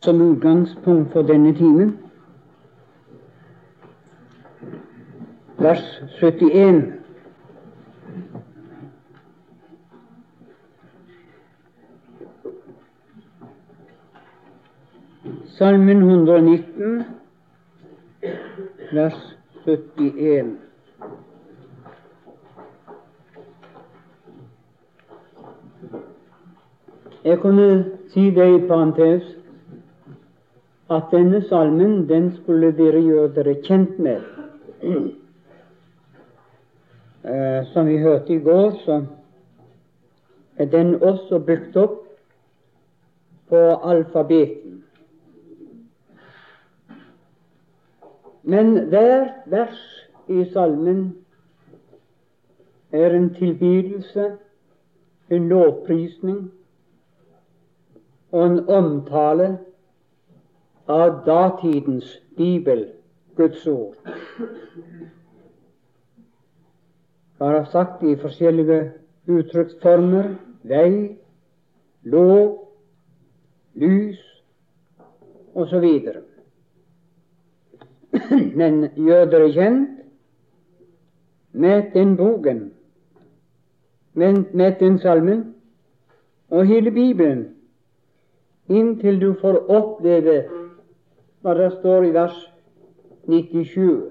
som utgangspunkt for denne timen. Vers 71. Salmen 119, vers 71. Jeg kunne si det i parentes at denne salmen den skulle dere gjøre dere kjent med. Eh, som vi hørte i går, så er den også bygd opp på alfabeten. Men hvert vers i salmen er en tilbydelse, en lovprisning og en omtale av datidens Bibel, Guds ord. Jeg har sagt i forskjellige uttrykksformer vei, lov, lys osv. Men gjør dere kjent med den boken, med den salmen og hele Bibelen inntil du får oppleve hva det står i vers 97,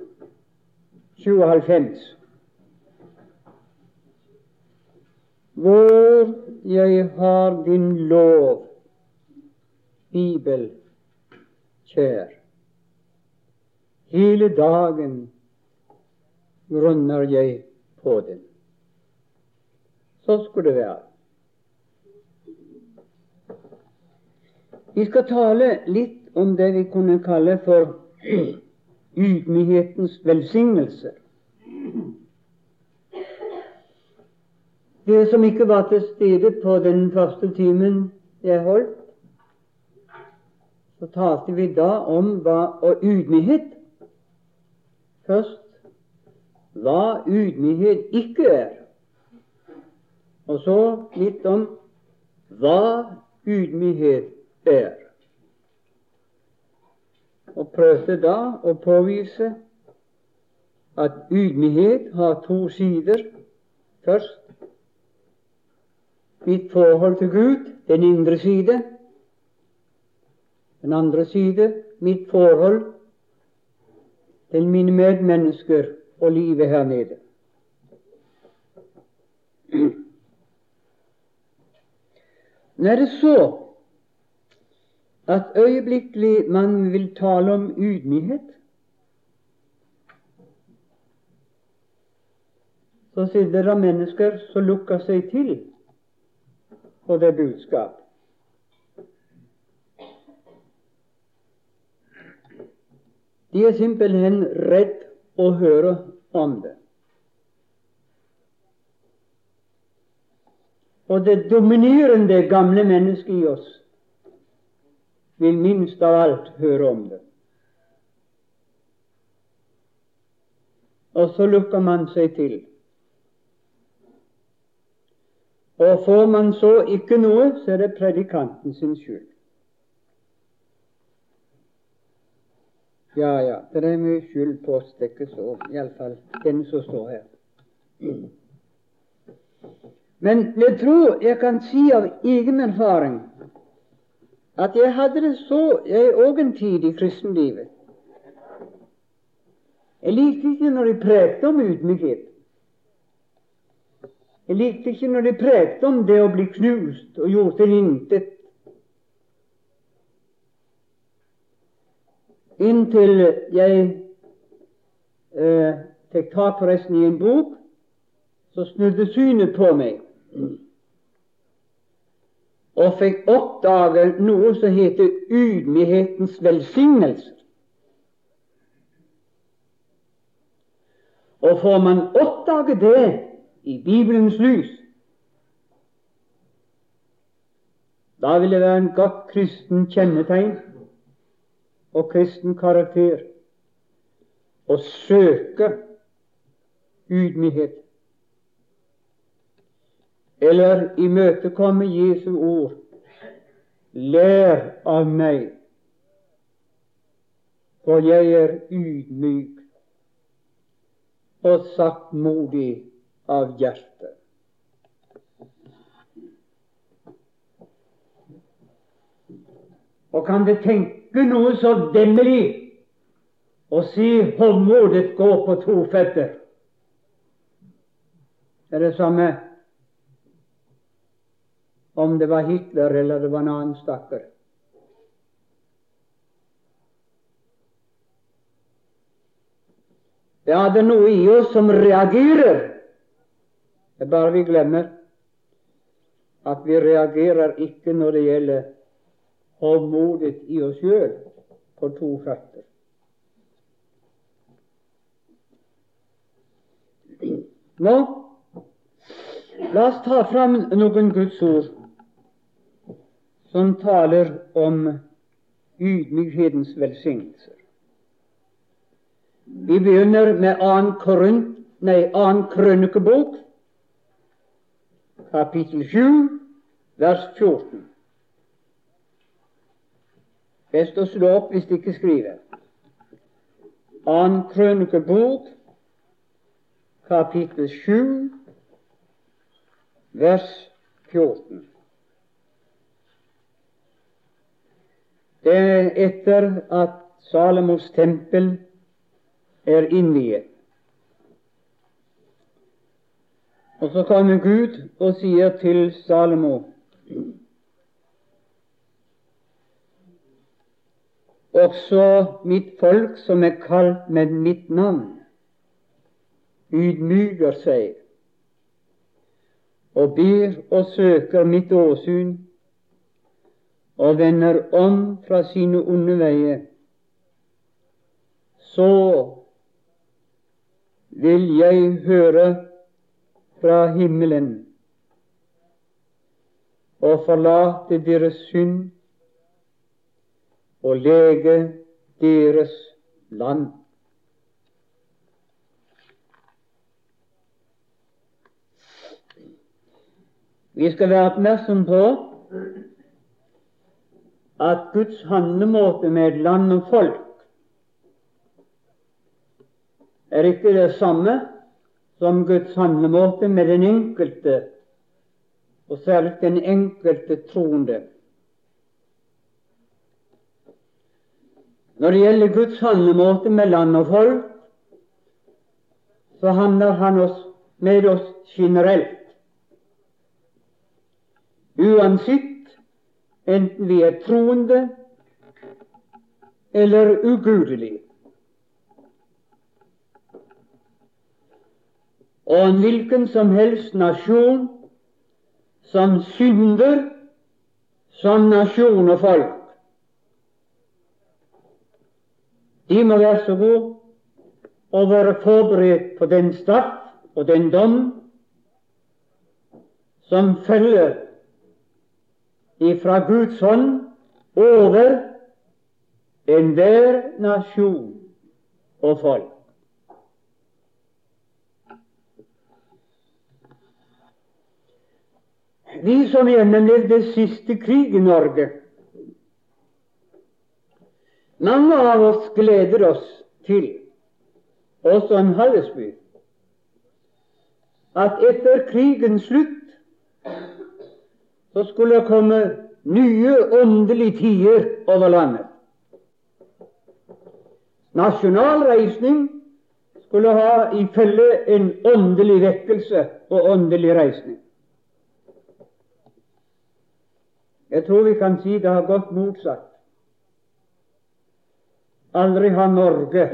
97. Hvor jeg har din lov, Bibel, kjær. Hele dagen grunner jeg på den. Så skulle det være. Vi skal tale litt om det vi kunne kalle for ydmykhetens velsignelse. Dere som ikke var til stede på den første timen jeg holdt, så talte vi da om hva og ydmykhet først hva ydmykhet ikke er, og så litt om hva ydmykhet er. Og prøvde da å påvise at ydmykhet har to sider. Først mitt forhold til Gud, den indre side. Den andre side mitt forhold til mine medmennesker og livet her nede. Når det så at øyeblikkelig man vil tale om ydmykhet, så sitter det mennesker som lukker seg til på det budskap. De er simpelthen redd å høre om det. Og det dominerende gamle mennesket i oss vil minst av alt høre om det. Og så lukker man seg til. Og får man så ikke noe, så er det predikanten sin skyld. Ja, ja, det er mye skyld på oss, det er ikke så, iallfall den som står her. Men jeg tror jeg kan si av egen erfaring at jeg hadde det så jeg òg en tid i kristenlivet. Jeg likte ikke når de prekte om ydmykhet. Jeg likte ikke når de prekte om det å bli knust og gjort til intet. Inntil jeg eh, fikk tak forresten i en bok, så snudde synet på meg og fikk oppdage noe som heter ydmykhetens velsignelse. Og får man oppdage det i Bibelens lys, da vil det være en godt kristen kjennetegn og kristen karakter å søke ydmykhet eller imøtekomme Jesu ord. Lær av meg, for jeg er ydmyk og saktmodig av hjerte. Og kan det tenke noe så demmelig å si hovmodet gå på to føtter? Det er det samme om det var Hitler eller det var en annen stakkar. Det er noe i oss som reagerer. Det er bare vi glemmer at vi reagerer ikke når det gjelder hovmodet i oss sjøl på to føtter. Nå, la oss ta fram noen Guds ord som taler om ydmykhetens velsignelser. Vi begynner med 2. Korint, nei, 2. Krønikebok, kapittel 7, vers 14. Best å slå opp hvis de ikke skriver. 2. Krønikebok, kapittel 7, vers 14. Det er etter at Salomos tempel er innviet. Og så kommer Gud og sier til Salomo Også mitt folk som er kalt med mitt navn, ydmyker seg og ber og søker mitt åsyn og vender om fra sine onde veier, så vil jeg høre fra himmelen og forlate deres synd og lege deres land. Vi skal være oppmerksom på at Guds handlemåte med land og folk er ikke det samme som Guds handlemåte med den enkelte, og særlig den enkelte troende. Når det gjelder Guds handlemåte med land og folk, så handler Han oss, med oss generelt. Uansett enten vi er troende eller ugudelige. og en hvilken som helst nasjon som synder som nasjon og folk. De må være så gode å være forberedt på den straff og den dom som følger ifra Guds hånd over enhver nasjon og folk. Vi som gjennomlevde siste krig i Norge Mange av oss gleder oss til, også en Hallesby, at etter krigens slutt så skulle det komme nye åndelige tider over landet. Nasjonal reisning skulle ha i følge en åndelig vekkelse og åndelig reisning. Jeg tror vi kan si det har gått motsatt. Aldri har Norge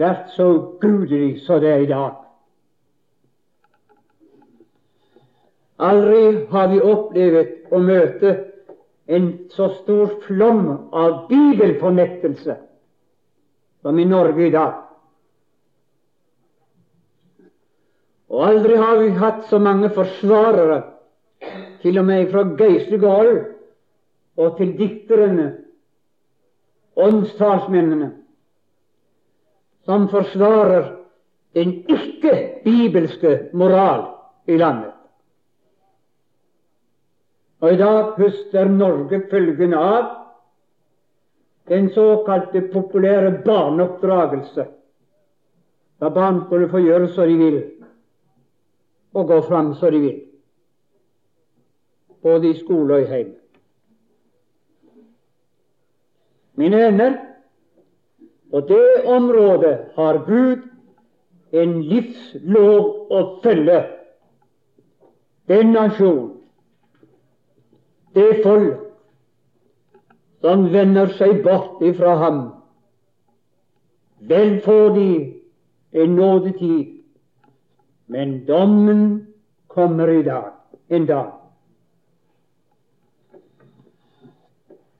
vært så gudelig som det er i dag. Aldri har vi opplevd å møte en så stor flom av bibelfornektelse som i Norge i dag. Og aldri har vi hatt så mange forsvarere til og med fra geistlige og til dikterne, åndstalsmennene, som forsvarer den ikke-bibelske moral i landet. Og i dag høster Norge følgende av den såkalte populære barneoppdragelse. Da barn skulle få gjøre som de vil, og gå fram som de vil, både i skole og i hjem. Mine venner, på det området har Gud en livslov å følge. Den nasjon, det folk som vender seg bort ifra ham, vel får de en nådetid, men dommen kommer i dag, en dag.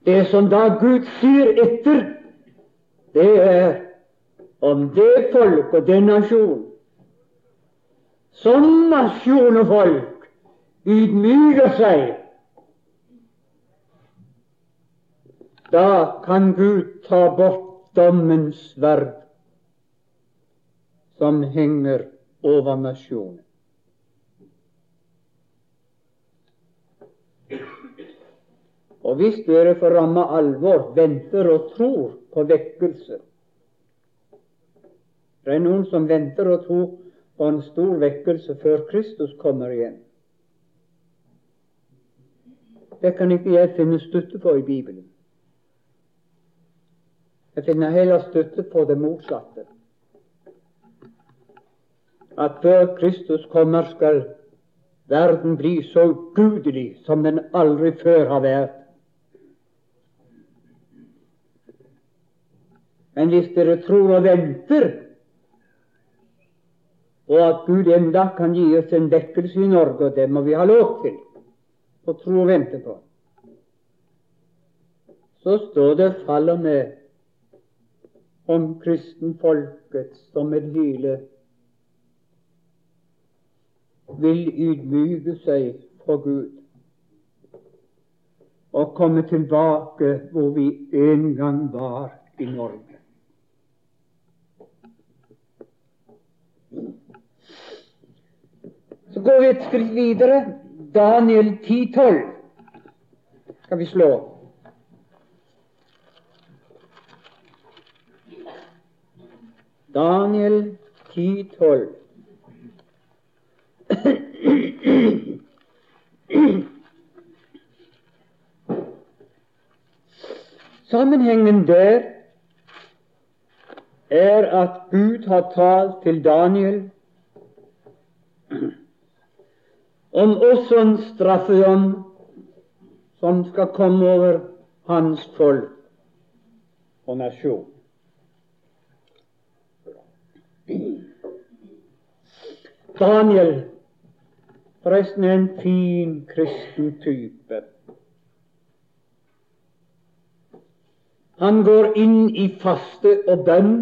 Det som da Gud sier etter, det er om det folk og den nasjon som nasjon og folk ydmyker seg, da kan Gud ta bort dommens verd som henger over nasjonen. Og hvis dere for ramme alvor venter og tror på vekkelse Det er noen som venter og tror på en stor vekkelse før Kristus kommer igjen. Det kan ikke jeg finne støtte på i Bibelen. Jeg finner heller støtte på det motsatte. At før Kristus kommer, skal verden bli så gudelig som den aldri før har vært. Men hvis dere tror og venter og at Gud enda kan gi oss en vekkelse i Norge, og det må vi ha lov til å tro og vente på, så står det faller med om kristenfolket som en hyle vil ydmyke seg for Gud og komme tilbake hvor vi en gang var i Norge. Så går vi et skritt videre. Daniel 10,12 skal vi slå. Daniel 10,12. Sammenhengen der er at Gud har talt til Daniel om også en straffedom som skal komme over hans folk og nasjon. Daniel forresten er en fin kristen type. Han går inn i faste og bønn.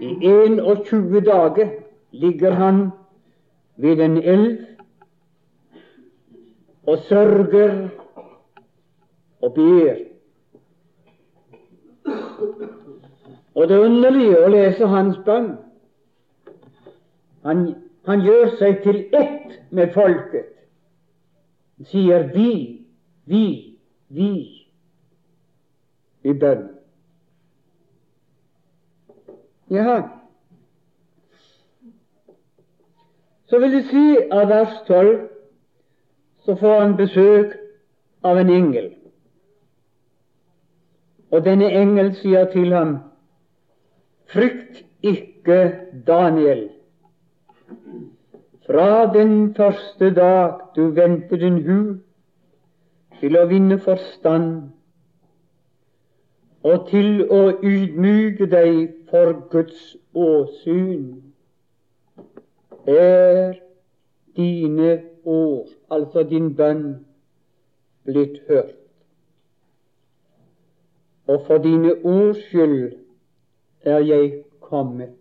I 21 dager ligger han ved en elv og sørger og ber. Og det er underlig å lese hans bønn. Han, han, gjør seg til ett med folket. Han sier 'vi', 'vi', 'vi' i bønn. Ja, så vil det si av vers 12 så får han besøk av en engel. Og denne engel sier til ham, frykt ikke, Daniel. Fra den første dag du vendte din hu til å vinne forstand og til å ydmyke deg for Guds åsyn, er dine ord, altså din bønn, blitt hørt. Og for dine ords skyld er jeg kommet.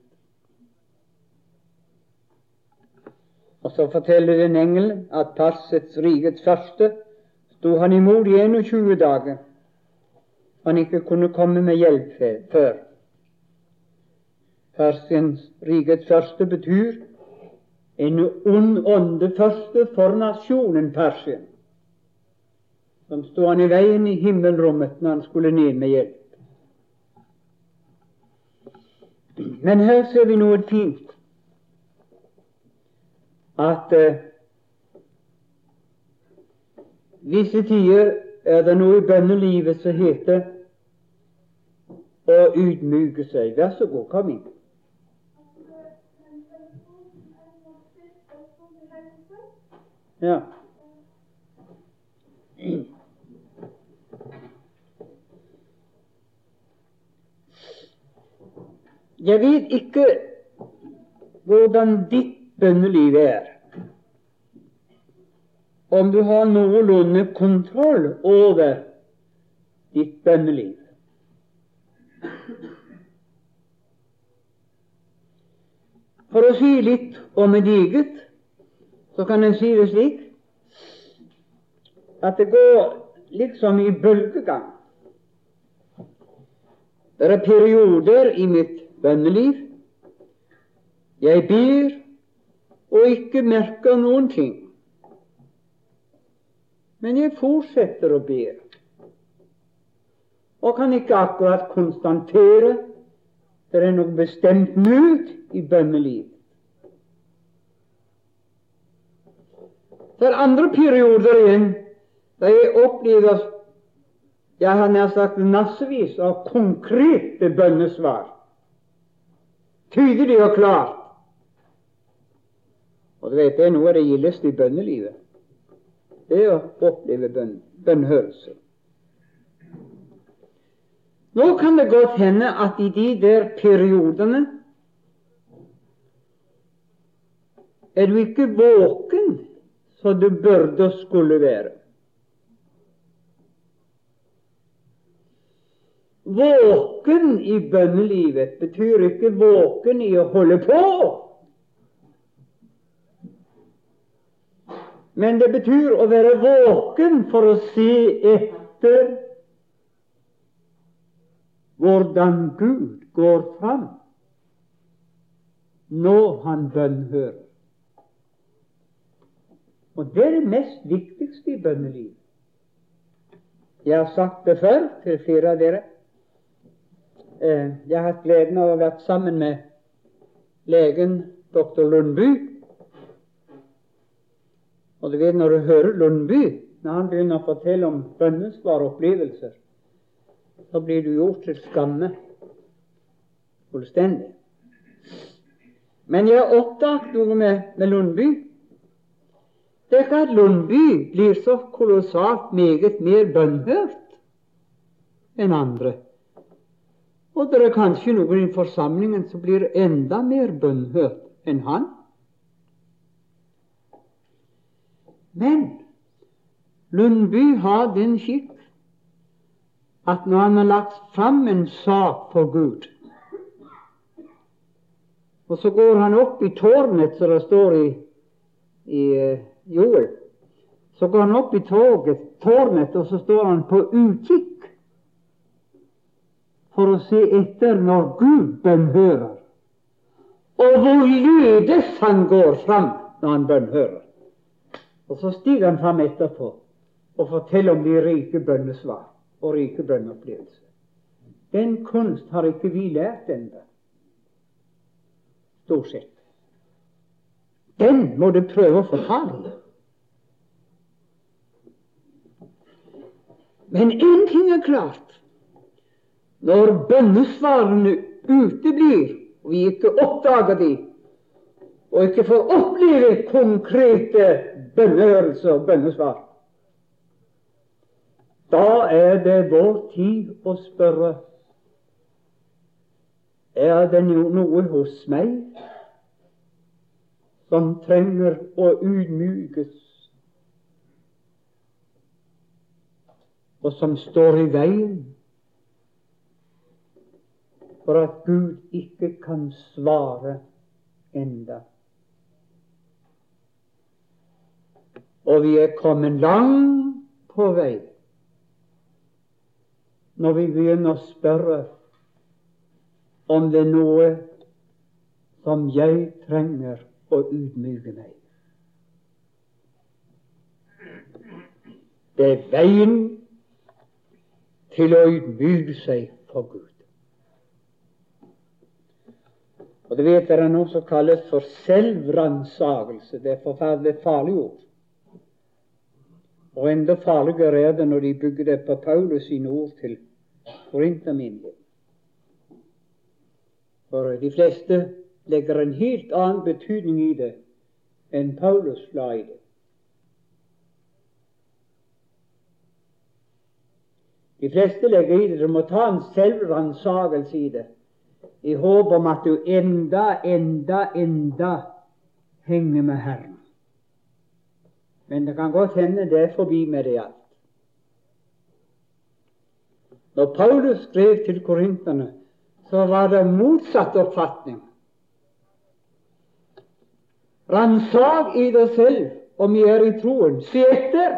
Og så forteller den engelen at Persets rikets første sto han imot i 21 dager. Han ikke kunne komme med hjelp før. Persiens rikets første betyr en ond ånde første for nasjonen Persien, som sto han i veien i himmelrommet når han skulle ned med hjelp. Men her ser vi noe fint. At eh, visse tider er det noe i bønnelivet som heter å ydmyke seg. Vær så god, kom inn. Ja. Jeg vet ikke hvordan ditt bønneliv er, om du har noenlunde kontroll over ditt bønneliv. For å si litt om mitt eget, så kan en si det slik at det går liksom i bølgegang. Det er perioder i mitt bønneliv. Jeg ber og ikke merker noen ting. Men jeg fortsetter å be, og kan ikke akkurat konstatere det er noe bestemt nød i bønnelivet. For andre perioder igjen da jeg opplever jeg har nær sagt massevis av konkrete bønnesvar tydelig og klart. Og du vet, det er noe av det gildeste i bønnelivet. Det er å oppleve bønn, bønnhørelse. Nå kan det godt hende at i de der periodene er du ikke våken så du burde og skulle være. Våken i bønnelivet betyr ikke våken i å holde på. Men det betyr å være våken for å se etter hvordan Gud går fram når han bønnhører. Og det er det mest viktigste i bønnelivet. Jeg har sagt det før til flere av dere. Eh, jeg har hatt gleden av å være sammen med legen doktor Lundby. Og du vet, når du hører Lundby, når han begynner å fortelle om bønnesvaropplevelser, så blir du gjort til skamme fullstendig. Men jeg har oppdaget noe med, med Lundby. Det er ikke at Lundby blir så kolossalt meget mer bønnhørt enn andre. Og det er kanskje noen i forsamlingen som blir enda mer bønnhørt enn han. Men Lundby har den skikk at når han har lagt fram en sak for Gud, og så går han opp i tårnet, som det står i, i uh, Joel, så går han opp i tårnet, og så står han på utkikk for å se etter når Gud bønnhører, og hvor lydes han går fram når han bønnhører. Og så stiger han fram etterpå og forteller om de rike bønnesvar og rike bønneopplevelser. Den kunst har ikke vi lært ennå, stort sett. Den må du prøve å fortale. Men én ting er klart når bønnesvarene uteblir, og vi ikke oppdager de, og ikke får oppleve konkrete bønnehørelser og bønnesvar, da er det vår tid å spørre er det noe hos meg som trenger å ydmykes, og som står i veien for at Gud ikke kan svare enda. Og vi er kommet langt på vei når vi begynner å spørre om det er noe som jeg trenger å ydmyke meg. Det er veien til å ydmyke seg for Gud. Og det vet dere noe som kalles for selvransakelse. Det er forferdelig farlig ord. Og enda farligere er det når de bygger det på Paulus sine ord til korintermenigheten. For de fleste legger en helt annen betydning i det enn Paulus la i det. De fleste legger i det Du må ta en selvransakelse i det, i håp om at du enda, enda, enda henger med Herren. Men det kan godt hende det er forbi med det alt. Når Paulus skrev til korinterne, så var det motsatt oppfatning. Ransak i deg selv om jeg er i troen. Se etter,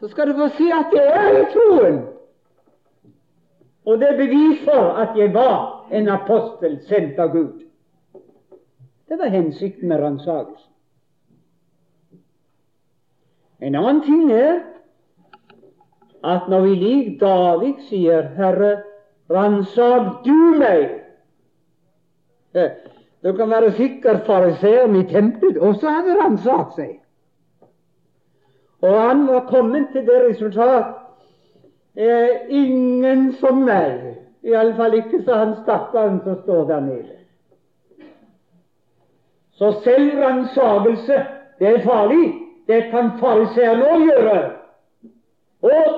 så skal du få se at jeg er i troen. Og det er bevis for at jeg var en apostel sendt av Gud. Det var hensikten med ransakelsen. En annen ting er at når vi lik David sier 'Herre, ransak du meg' eh, Du kan være sikker fariseeren i tempelet også hadde ransakt seg. Og han var kommet til det resultat eh, ingen som meg. Iallfall ikke så han stakkaren som står der nede. Så selvransakelse, det er farlig. Det kan fariseerne òg gjøre. Og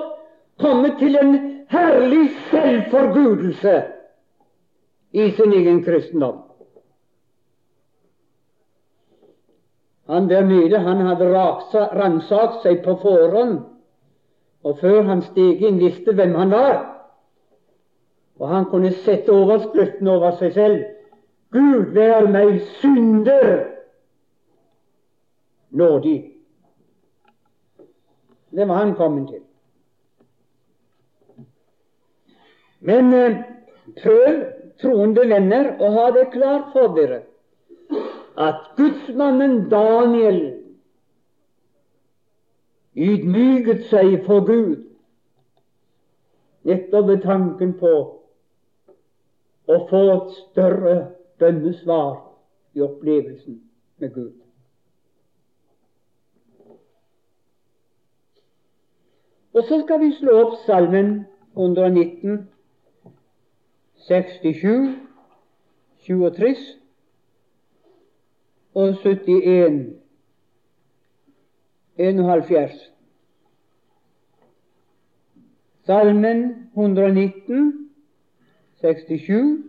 komme til en herlig selvforgudelse i sin egen kristendom. Han der nede han hadde ransakt seg på forhånd, og før han steg inn, visste hvem han var. Og han kunne sette overskriften over seg selv Gud vær meg synder nådig. Det var han kommet til. Men eh, prøv, troende venner, å ha det klart for dere at gudsmannen Daniel ydmyket seg for Gud nettopp ved tanken på å få et større bønnesvar i opplevelsen med Gud. Og så skal vi slå opp Salmen 119 67, 37 og 71, 71. Salmen 119, 67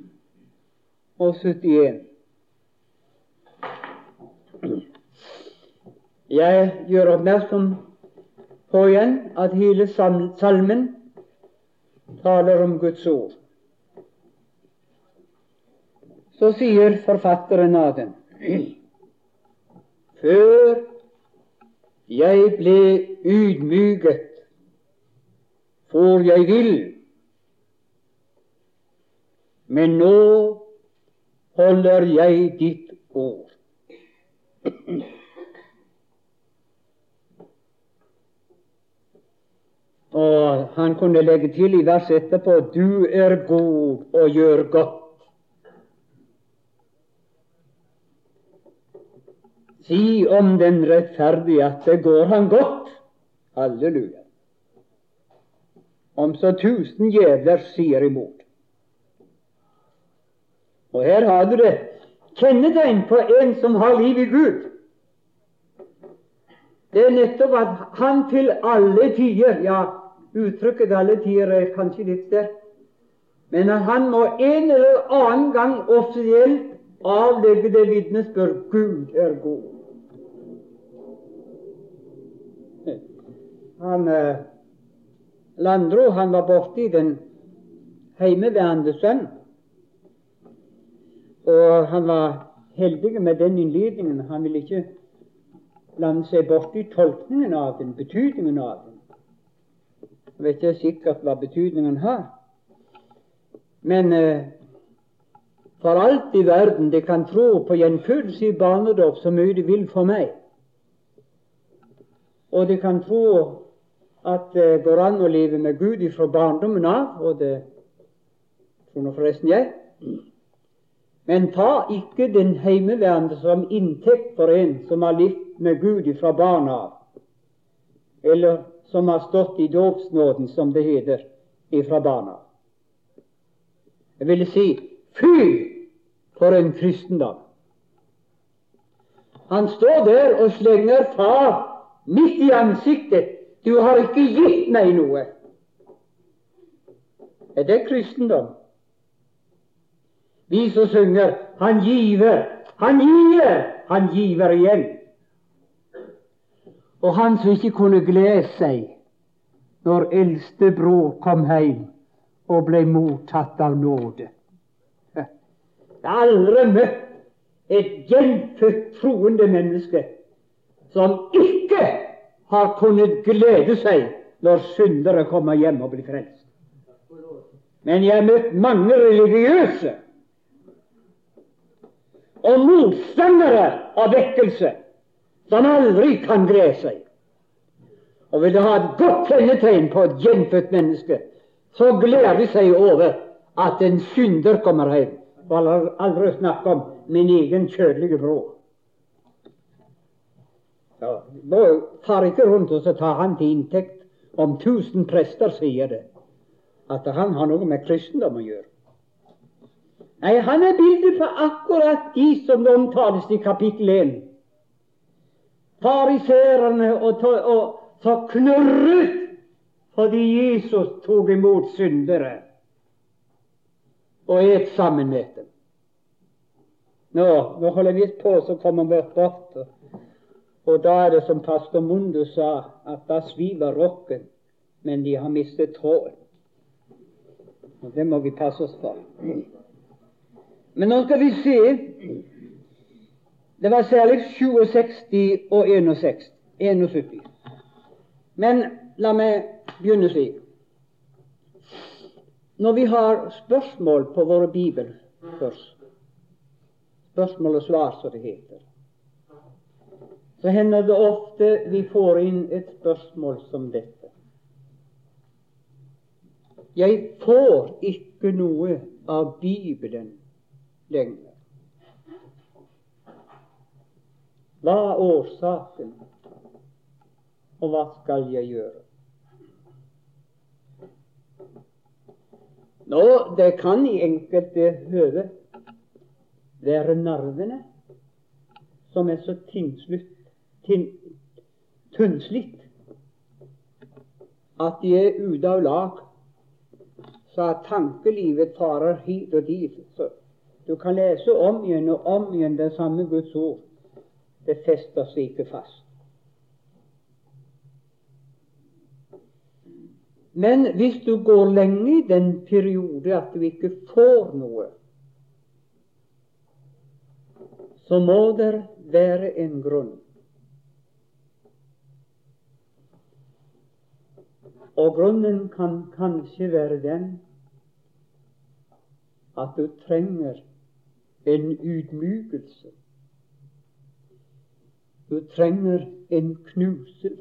og 71. Jeg gjør oppmerksom på igjen at hele salmen taler om Guds ord så sier forfatteren av den Før jeg ble ydmyket, for jeg vil, men nå holder jeg ditt ord. Og han kunne legge til i verset etterpå du er god og gjør godt. Si om den rettferdige at det går han godt. Halleluja. Om så tusen djevler sier imot. Og her har du det kjennetegn på en som har liv i Gud. Det er nettopp at han til alle tider Ja, uttrykket 'alle tider' er kanskje litt sterkt, men at han må en eller annen gang offisielt avlegge det vitnesbyrd Gud er god. Han, eh, Landro han var borte i den heimeværende sønn. Og han var heldig med den innledningen. Han ville ikke blande seg borti tolkningen av den, betydningen av den. Jeg vet ikke sikkert hva betydningen har. Men eh, for alt i verden de kan tro på gjenfødelse i barnedåp så mye de vil for meg. Og de kan tro at det går an å leve med Gud ifra barndommen av, og det tror nå forresten jeg. Men ta ikke den heimeværende som inntekt for en som har levd med Gud fra barna av, eller som har stått i dåpsnåden, som det heter, ifra barna. Jeg ville si fy for en kristendom! Han står der og slenger far midt i ansiktet. Du har ikke gitt meg noe. Er det kristendom? Vi som synger 'Han giver, han giver, han giver igjen'. Og han som ikke kunne glede seg når eldste bror kom hjem og ble mottatt av nåde. Jeg har aldri møtt et gjenfødt troende menneske som ikke har kunnet glede seg når syndere kommer hjem og blir frelst. Men jeg har møtt mange religiøse og motstandere av vekkelse som aldri kan gre seg. Og vil du ha et godt kjennetegn på et gjenfødt menneske, så gleder de seg over at en synder kommer hjem. Og aldri snakket om min egen kjødelige bror. Ja, nå tar ikke rundt og så tar han til inntekt om tusen prester sier det, at han har noe med kristendom å gjøre. Nei, han er bildet på akkurat de som omtales i kapittel 1. Fariserene og, og så knurret fordi Jesus tok imot syndere og et sammen med dem. Nå, nå holder vi på, så kommer vi bort. Og da er det som pastor Mundu sa, at da sviver rocken, men de har mistet tråden. Og Det må vi passe oss for. Men nå skal vi se Det var særlig 67 og 61. 71. Men la meg begynne slik. Når vi har spørsmål på våre bibel først, spørsmål og svar, som det heter, så hender det ofte vi får inn et spørsmål som dette. Jeg får ikke noe av Bibelen lenger. Hva er årsaken, og hva skal jeg gjøre? Nå, det kan i enkelte høve være nervene som er så tynnslitt at de er ute av lag, så at tankelivet farer hit og dit. Du kan lese om igjen og om igjen det samme Guds ord. Det fester seg ikke fast. Men hvis du går lenge i den periode at du ikke får noe, så må det være en grunn. Og grunnen kan kanskje være den at du trenger en ydmykelse. Du trenger en knuselse.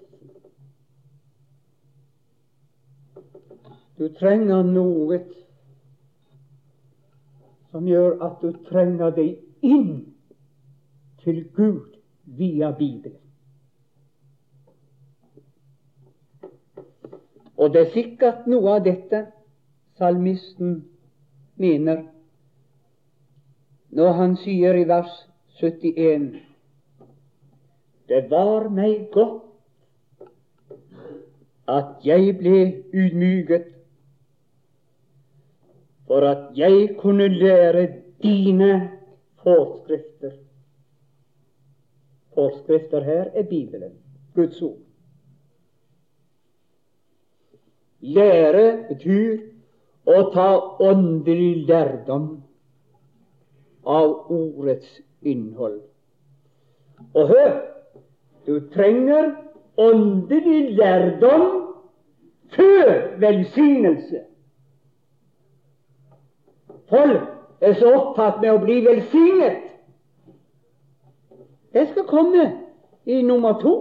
Du trenger noe som gjør at du trenger deg inn til Gud via Bibelen. Og det er sikkert noe av dette salmisten mener når han sier i vers 71 Det var meg godt at jeg ble ydmyket, for at jeg kunne lære dine forskrifter. Forskrifter her er Bibelen, Guds ord. Lære betyr å ta åndelig lærdom av ordets innhold. Og hør du trenger åndelig lærdom før velsignelse. Folk er så opptatt med å bli velsignet. Det skal komme i nummer to.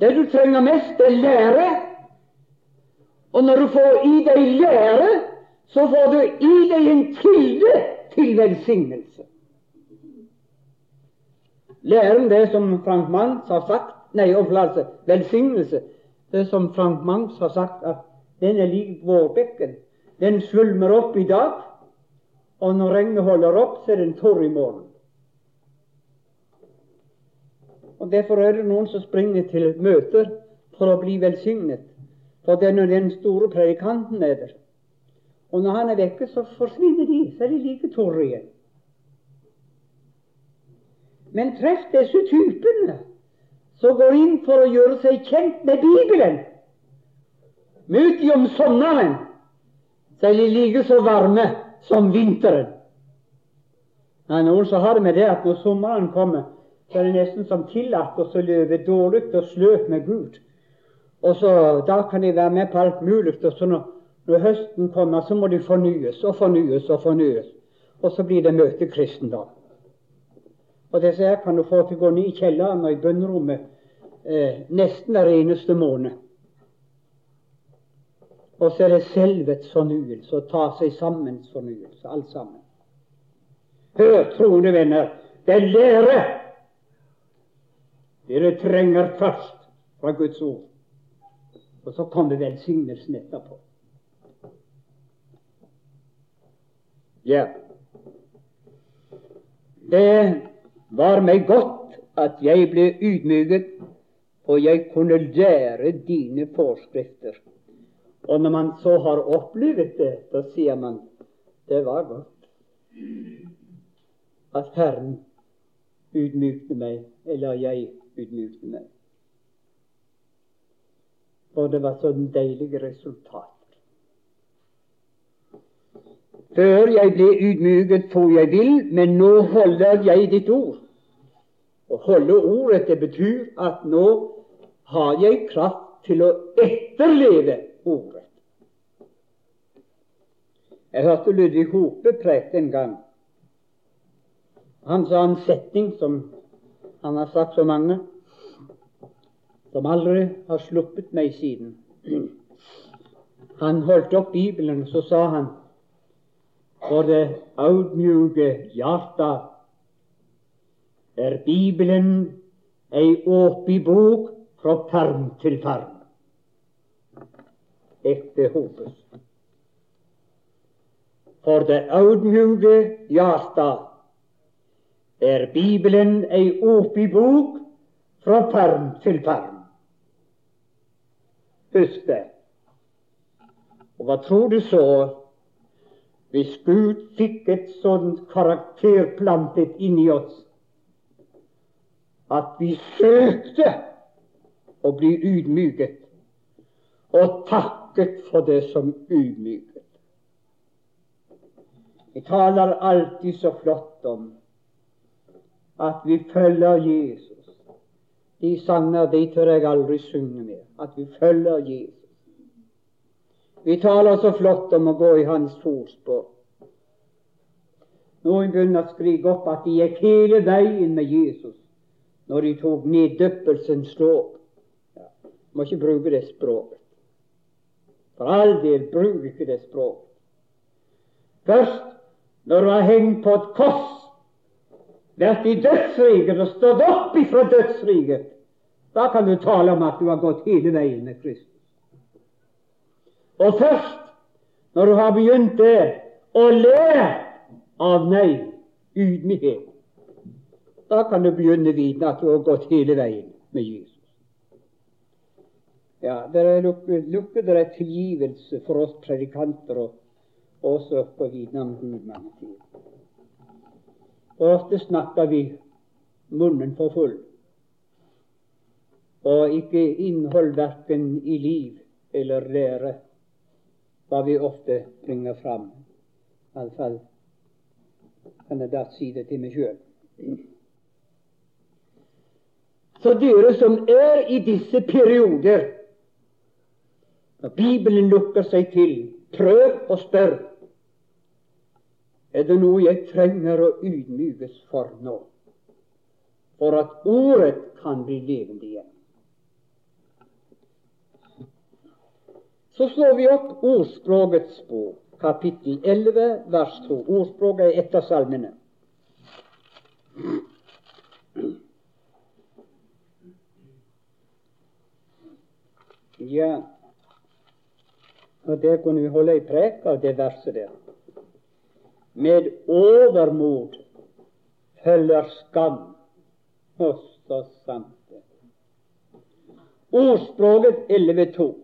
Det du trenger mest, er lære. Og når du får i deg lære, så får du i deg en kilde til velsignelse. Læren det som Frank Manns har sagt Nei, omflatelse. Velsignelse. Det som Frank Mangs har sagt, at den er lik vårbekken. Den svulmer opp i dag, og når regnet holder opp, så er den tørr i morgen. Og Derfor er det noen som springer til møter for å bli velsignet. For det er når den store predikanten er der. Og når han er vekke, så forsvinner de. Så er de like tørre igjen. Men treff disse typene som går inn for å gjøre seg kjent med Bibelen. Møt de om sommeren, så er de like så varme som vinteren. Er noen så har det med det at når sommeren kommer, så er det nesten som tillatt å løpe dårlig og sløvt med Gud. Og så Da kan de være med på alt mulig. og så når, når høsten kommer, så må de fornyes og fornyes og fornyes. Og så blir det møtekristendom. Og disse her kan du få til å gå ned i kjelleren og i bønnerommet eh, nesten hver eneste måned. Og så er det selvets fornyelse og ta seg sammens fornyelse, alt sammen. Hør, troende venner, det er lære dere trenger først fra Guds ord. Og så kommer velsignelsen etterpå. Ja. Det var meg godt at jeg ble ydmyket, og jeg kunne lære dine forskrifter. Og når man så har opplevd det, da sier man det var godt at Herren ydmykte meg, eller jeg ydmykte meg. Og det var sånn deilig resultater. Før jeg ble ydmyket for jeg vil, men nå holder jeg ditt ord. Å holde ordet, det betyr at nå har jeg kraft til å etterleve ordet. Jeg hørte Ludvig Hope preke en gang. Han sa en setning som han har sagt så mange, som aldri har sluppet meg siden. Han holdt opp Bibelen, og så sa han for det audmjuke hjarta er Bibelen ei åpen bok fra perm til perm. Ekte Hopes. For det audmjuke hjarta er Bibelen ei åpen bok fra perm til perm. Husk det. Og hva tror du så hvis Gud fikk et sånt karakter plantet inni oss at vi søkte å bli ydmyket, og takket for det som ydmyket? Vi taler alltid så flott om at vi følger Jesus. De sanger de tør jeg aldri synge med. At vi følger Jesus. Vi taler så flott om å gå i hans fotspor. Noen begynner å skrike opp at de gikk hele veien med Jesus når de tok neddøppelsens lov. Ja, må ikke bruke det språket. For all del, bruk ikke det språket. Først når du har hengt på et kors vært i dødsriket og stått opp ifra dødsriket, da kan du tale om at du har gått hele veien med Kristus. Og først når du har begynt det, og lært av meg ydmykhet, da kan du begynne å vite at du har gått hele veien med Jesus. Ja, det er lukket, lukket der er tilgivelse for oss predikanter og også på å om Gud ofte snakker vi munnen for full, og ikke innhold verken i liv eller lære, hva vi ofte bringer fram. Iallfall kan jeg da si det til meg sjøl. Så dere som er i disse perioder, når Bibelen lukker seg til, prøv å spørre er det noe jeg trenger å ydmykes for nå, for at ordet kan bli levende igjen. Så slår vi opp Ordspråkets bok, kapittel 11, vers 2. Ordspråket er et av salmene. Ja, og det kunne vi holde ei prek av det verset der. Med overmod følger skam. Og så sant det. Ordspråket 11.2.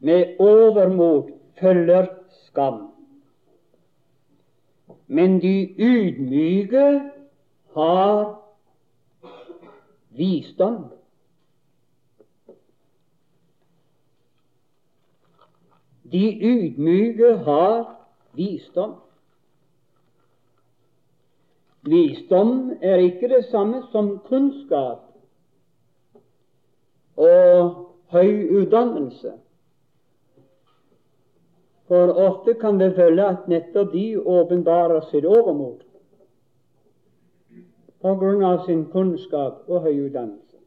Med overmot følger skam. Men de ydmyke har visdom. De ydmyke har visdom. Visdom er ikke det samme som kunnskap og høy utdannelse. For ofte kan vi føle at nettopp de åpenbarer sitt overmot av sin kunnskap og høy utdannelse.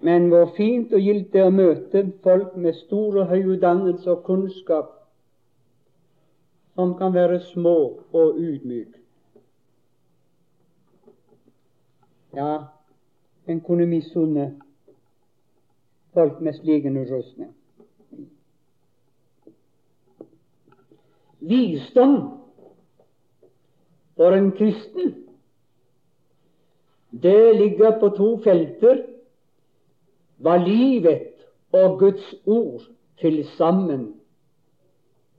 Men hvor fint og gildt det er å møte folk med stor og høy utdannelse og kunnskap, som kan være små og ydmyke. Ja, en kunne misunne folk med slik en utrustning. Visdom for en kristen, det ligger på to felter hva livet og Guds ord til sammen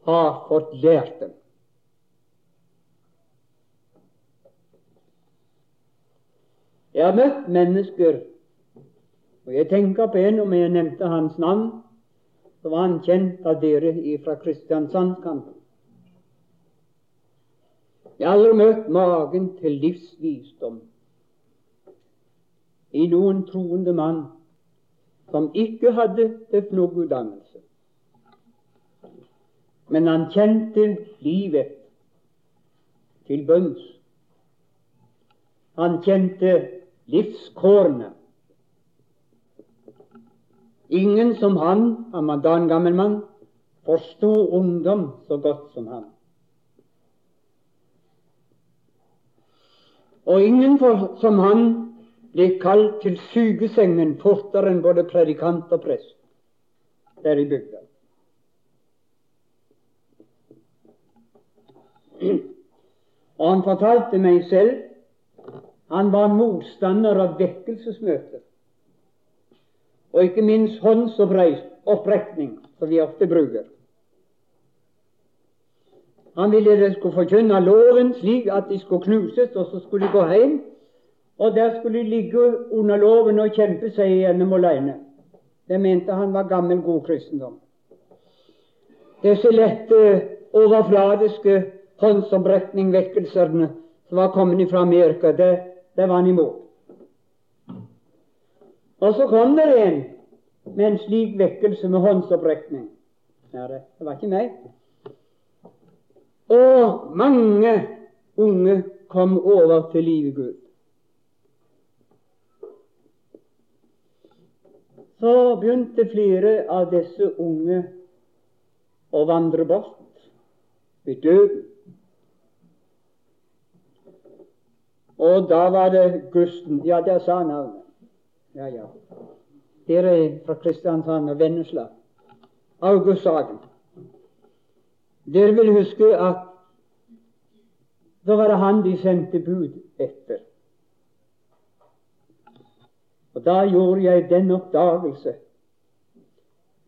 har fått lært dem. Jeg har møtt mennesker, og jeg tenker på en om jeg nevnte hans navn, så var han kjent av dere fra Kristiansandskampen. Jeg har aldri møtt magen til livsvisdom i noen troende mann som ikke hadde teologutdannelse. Men han kjente livet til bunns. Han kjente livskårene. Ingen som han, han var da en gammel mann, forsto ungdom så godt som han. Og ingen for, som han ble kalt til sugesengen fortere enn både predikant og prest der i bygda. Og han fortalte meg selv han var motstander av vekkelsesmøter, og ikke minst håndsopprekning, som vi ofte bruker. Han ville de skulle forkynne loven slik at de skulle knuses, og så skulle de gå hjem og der skulle de ligge under loven og kjempe seg igjennom alene. Det mente han var gammel, god kristendom. Disse lette, overfladiske håndsopprekningvekkelsene som var kommet fra Amerika, det, det var han imot. Og så kom det en med en slik vekkelse med håndsopprekning. Ja, det var ikke meg. Og mange unge kom over til livet Gud. så begynte flere av disse unge å vandre bort ved døden. Og da var det Gusten Ja, der sa navnet. Ja, ja. Dere er fra Kristiansand og Vennesla. August Sagen. Dere vil huske at da var det han de sendte bud etter. Og da gjorde jeg den oppdagelse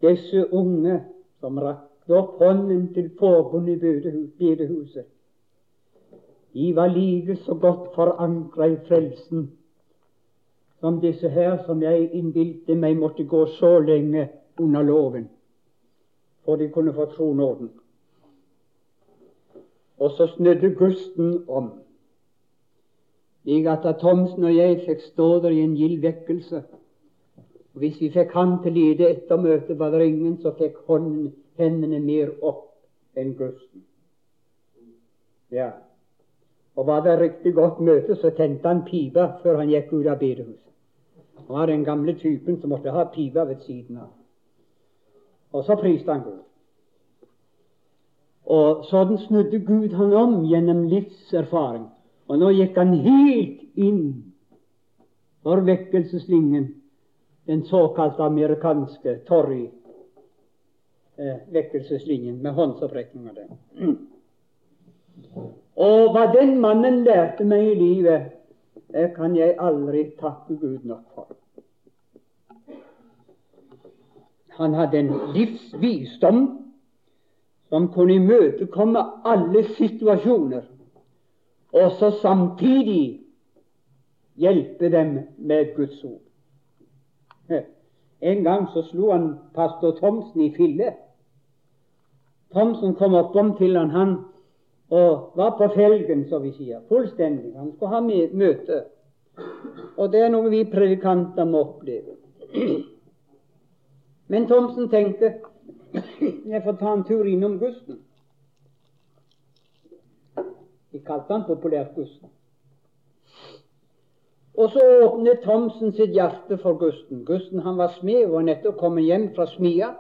disse unge som rakte opp hånden til forbundet i bedehuset, de var like så godt forankra i frelsen som disse her som jeg innbilte meg måtte gå så lenge under loven for de kunne få tronåden. Og så snudde gusten om slik at Thomsen og jeg fikk stå der i en gild vekkelse. Og Hvis vi fikk han til lide etter møtet, var det ingen som fikk hånden, hendene mer opp enn Gusten. Ja. Og var det riktig godt møte, så tente han pipa før han gikk ut av bedehuset. Han var den gamle typen som måtte ha pipa ved siden av. Og så priste han Gud. Og sånn snudde Gud han om gjennom livserfaring. Og nå gikk han helt inn for vekkelseslinjen, den såkalte amerikanske Torry-vekkelseslinjen, eh, med håndsopprekning av den. Og hva den mannen lærte meg i livet, det kan jeg aldri takke Gud nok for. Han hadde en livsvisdom som kunne imøtekomme alle situasjoner, og så samtidig hjelpe dem med Guds ord. En gang så slo han pastor Thomsen i fille. Thomsen kom oppom til han, han og var på felgen, som vi sier. Fullstendig. Han skulle ha møte. Og det er noe vi predikanter må oppleve. Men Thomsen tenkte jeg får ta en tur innom Gusten. De kalte han populært Gusten. Og så åpnet Thomsen sitt hjerte for Gusten. Gusten han var smed og nettopp kommet hjem fra smia.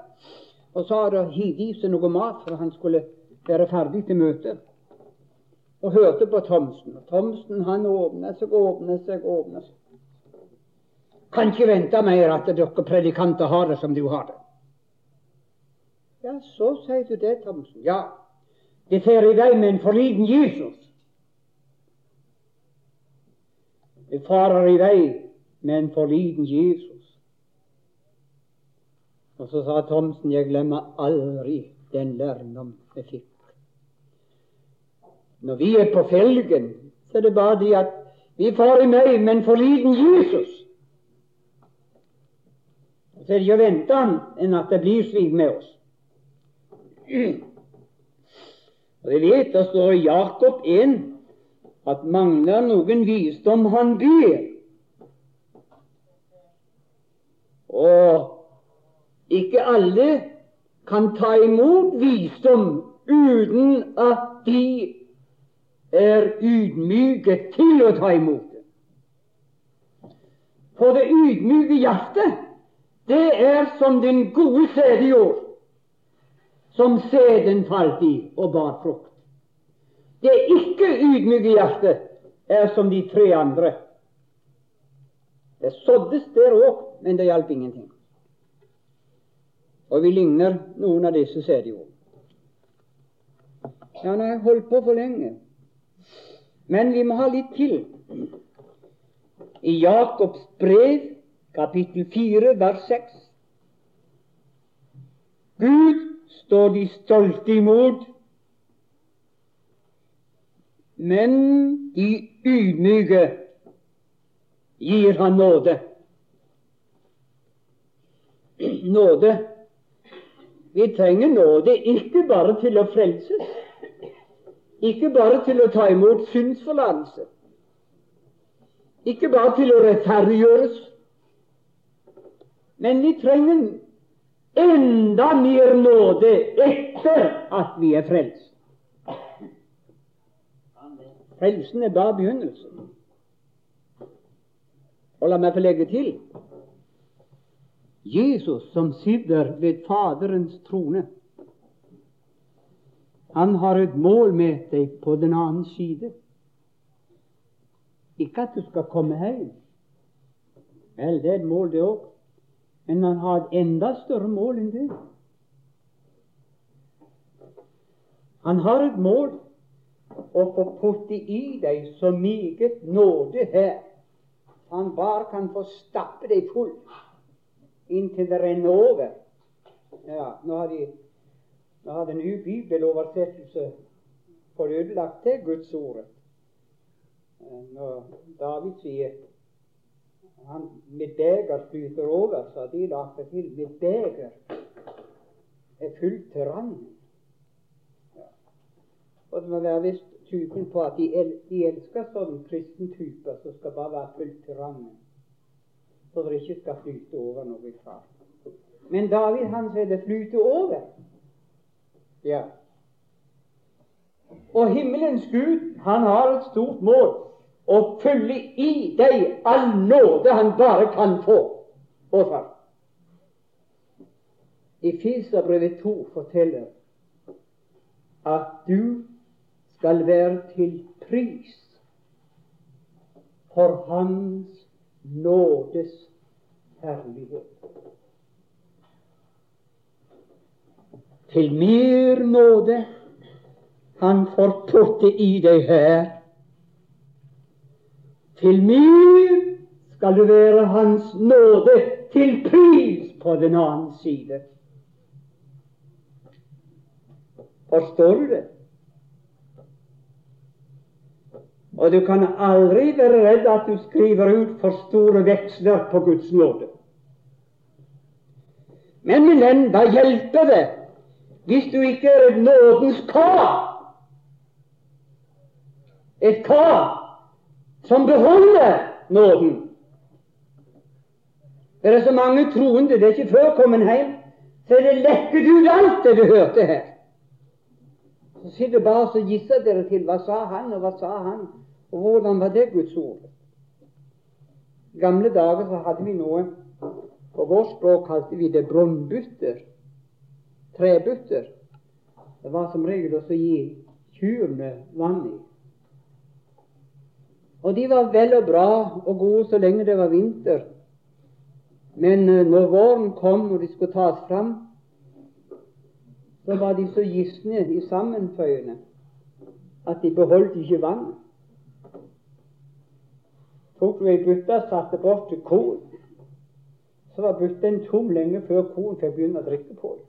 Og så hadde han i seg noe mat, for han skulle være ferdig til møtet. Og hørte på Thomsen. Og Thomsen han åpnet seg, og åpnet seg, og åpnet seg. Kan ikke vente mer at dere predikanter har det som du har det. Ja, så sier du det, Thomsen. Ja, det fer i vei med en forliten Jesus. Det farer i vei med en forliten Jesus. Og så sa Thomsen, jeg glemmer aldri den lærdom jeg fikk. Når vi er på felgen, så er det bare det at vi får i meg med en forliten Jesus. Så er det ikke å vente enn at det blir slik med oss. Og Vi vet det står i Jakob 1 at mangler noen visdom, han ber. Og ikke alle kan ta imot visdom uten at de er ydmyke til å ta imot det. For det ydmyke hjertet, det er som den gode sædjord som sæden falt i og bar frukt. Det ikke ydmyke hjertet er som de tre andre. Det såddes der òg, men det hjalp ingenting. Og vi ligner noen av disse sædjord. Ja, nå har jeg holdt på for lenge. Men vi må ha litt til. I Jakobs brev, kapittel 4, vers 6 Gud står de stolte imot, men de ydmyke gir han nåde. Nåde. Vi trenger nåde ikke bare til å frelses, ikke bare til å ta imot synsforlatelse, ikke bare til å rettferdiggjøres, men vi trenger enda mer nåde etter at vi er frelst. Frelsen er bare begynnelsen. Og la meg få legge til Jesus som sitter ved Faderens trone, han har et mål med deg på den annen side. Ikke at du skal komme hjem. Vel, det er et mål, det òg. Men han har et enda større mål enn det. Han har et mål å få putte i deg så meget nåde her han bare kan få stappe deg full inntil det renner over. Ja, nå har de nå har den nye bibeloversettelse fått ødelagt det Guds ordet. Når David sier han, mitt beger flyter over, sa de lagde til. Mitt beger er fullt til randen. Og det må være visst typen på at de, el de elsker sånne kristne typer som skal bare være fullt til randen. Så det ikke skal flyte over noe fra. Men David han sier det flyter over. Ja. Og himmelens Gud, han har et stort mål og fylle i deg all nåde han bare kan få. Hvorfor? I Fiserbrevet 2 forteller at du skal være til pris for Hans nådes herlighet. Til mer nåde han får putte i deg her. Til mye skal du være Hans nåde til pris på den annen side. Forstår du det? Og du kan aldri være redd at du skriver ut for store veksler på Guds nåde. Men min venn, hva hjelper det hvis du ikke er et nådens kar? Et kar som beholder nåden. Det er så mange troende det er ikke før kommet hjem, så er det lekket ut alt det du hørte her. Så sitter bare og gisser dere til hva sa han, og hva sa han, og hvordan var det Guds ord? I gamle dager så hadde vi noe På vårt språk kalte vi det brunnbutter, Trebutter. Det var som regel også å gi kyrne vann i. Og de var vel og bra og gode så lenge det var vinter. Men eh, når våren kom og de skulle tas fram, så var de så gisne i sammenføyene at de beholdt ikke vann. Tok du ei bytte satte bort til korn, så var bytten tom lenge før korn fikk begynne å drikke på det.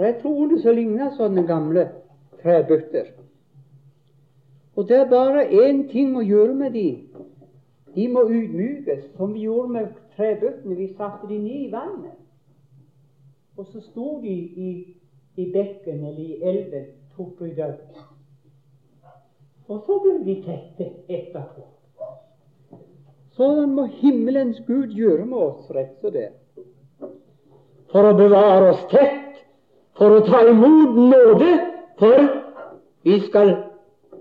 Det er troende som ligner sånne gamle trebytter. Og det er bare én ting å gjøre med de. De må utmykes, som vi gjorde med trebøttene. Vi satte de ned i vannet. Og så sto de i, i bekken eller i elven, tok i død. Og så ble de tette etterpå. Sånn må himmelens Gud gjøre med oss rett og det. For å bevare oss tett, for å ta imot nåde, for vi skal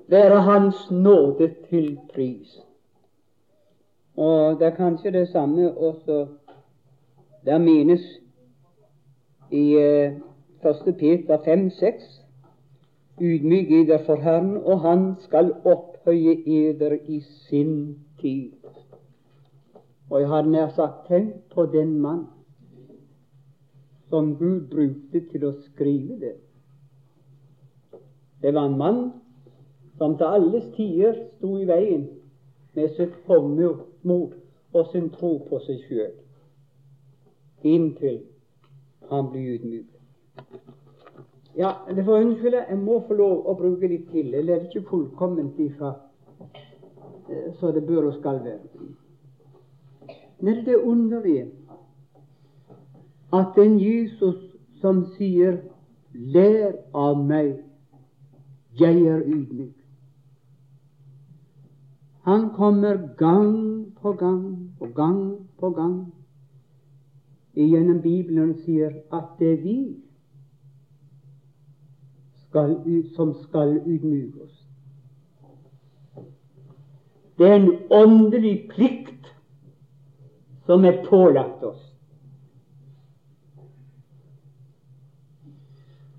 være Hans nåde til pris. Og det er kanskje det samme også der menes i eh, 1. Peter 5,6 Ydmyk eder for Herren, og Han skal opphøye eder i sin tid. Og jeg har nær sagt tenk på den mann som Gud brukte til å skrive det. Det var en mann som til alles tider sto i veien med sitt hovmod og sin tro på seg sjøl, inntil han blir ydmyk. Ja, det får unnskylde, jeg må få lov å bruke litt til. Jeg er det ikke fullkomment ifra eh, så det bør og skal være. Men det underlige at den Jesus som sier 'Lær av meg, jeg er ydmyk', han kommer gang på gang og gang på gang gjennom Bibelen og sier at det er vi skal, som skal ydmyke oss. Det er en åndelig plikt som er pålagt oss.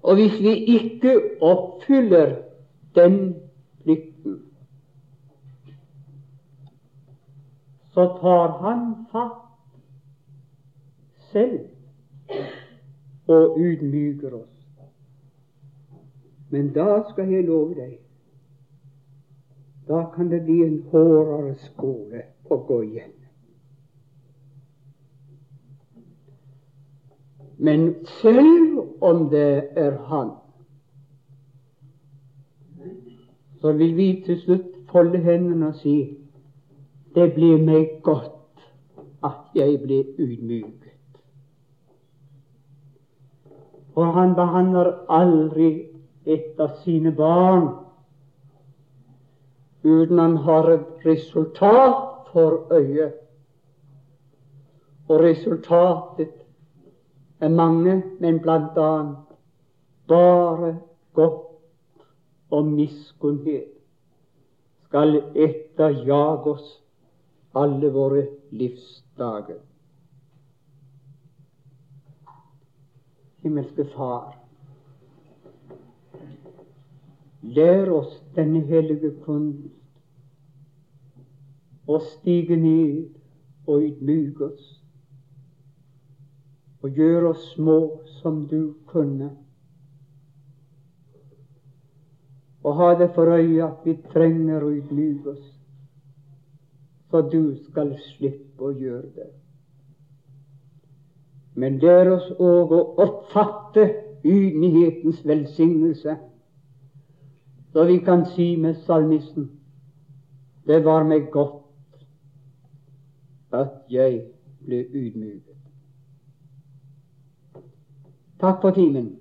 Og hvis vi ikke oppfyller den så tar han fatt selv og ydmyker oss. Men da skal jeg love deg da kan det bli en hårdere skole å gå igjen. Men selv om det er Han, så vil vi til slutt folde hendene og si det blir meg godt at jeg blir ydmyket. For han behandler aldri et av sine barn uten han har et resultat for øyet. Og resultatet er mange, men annet bare godt og miskunnhet skal etterjage oss alle våre livsdager. Himmelske Far, Lær oss denne hellige kunst å stige ned og ydmyke oss og gjøre oss små som du kunne. Og ha det for øye at vi trenger å ydmyke oss, så du skal slippe å gjøre det. Men lær oss òg å oppfatte ydmykhetens velsignelse så vi kan si med salmisten det var meg godt at jeg ble ydmyket. Takk for timen.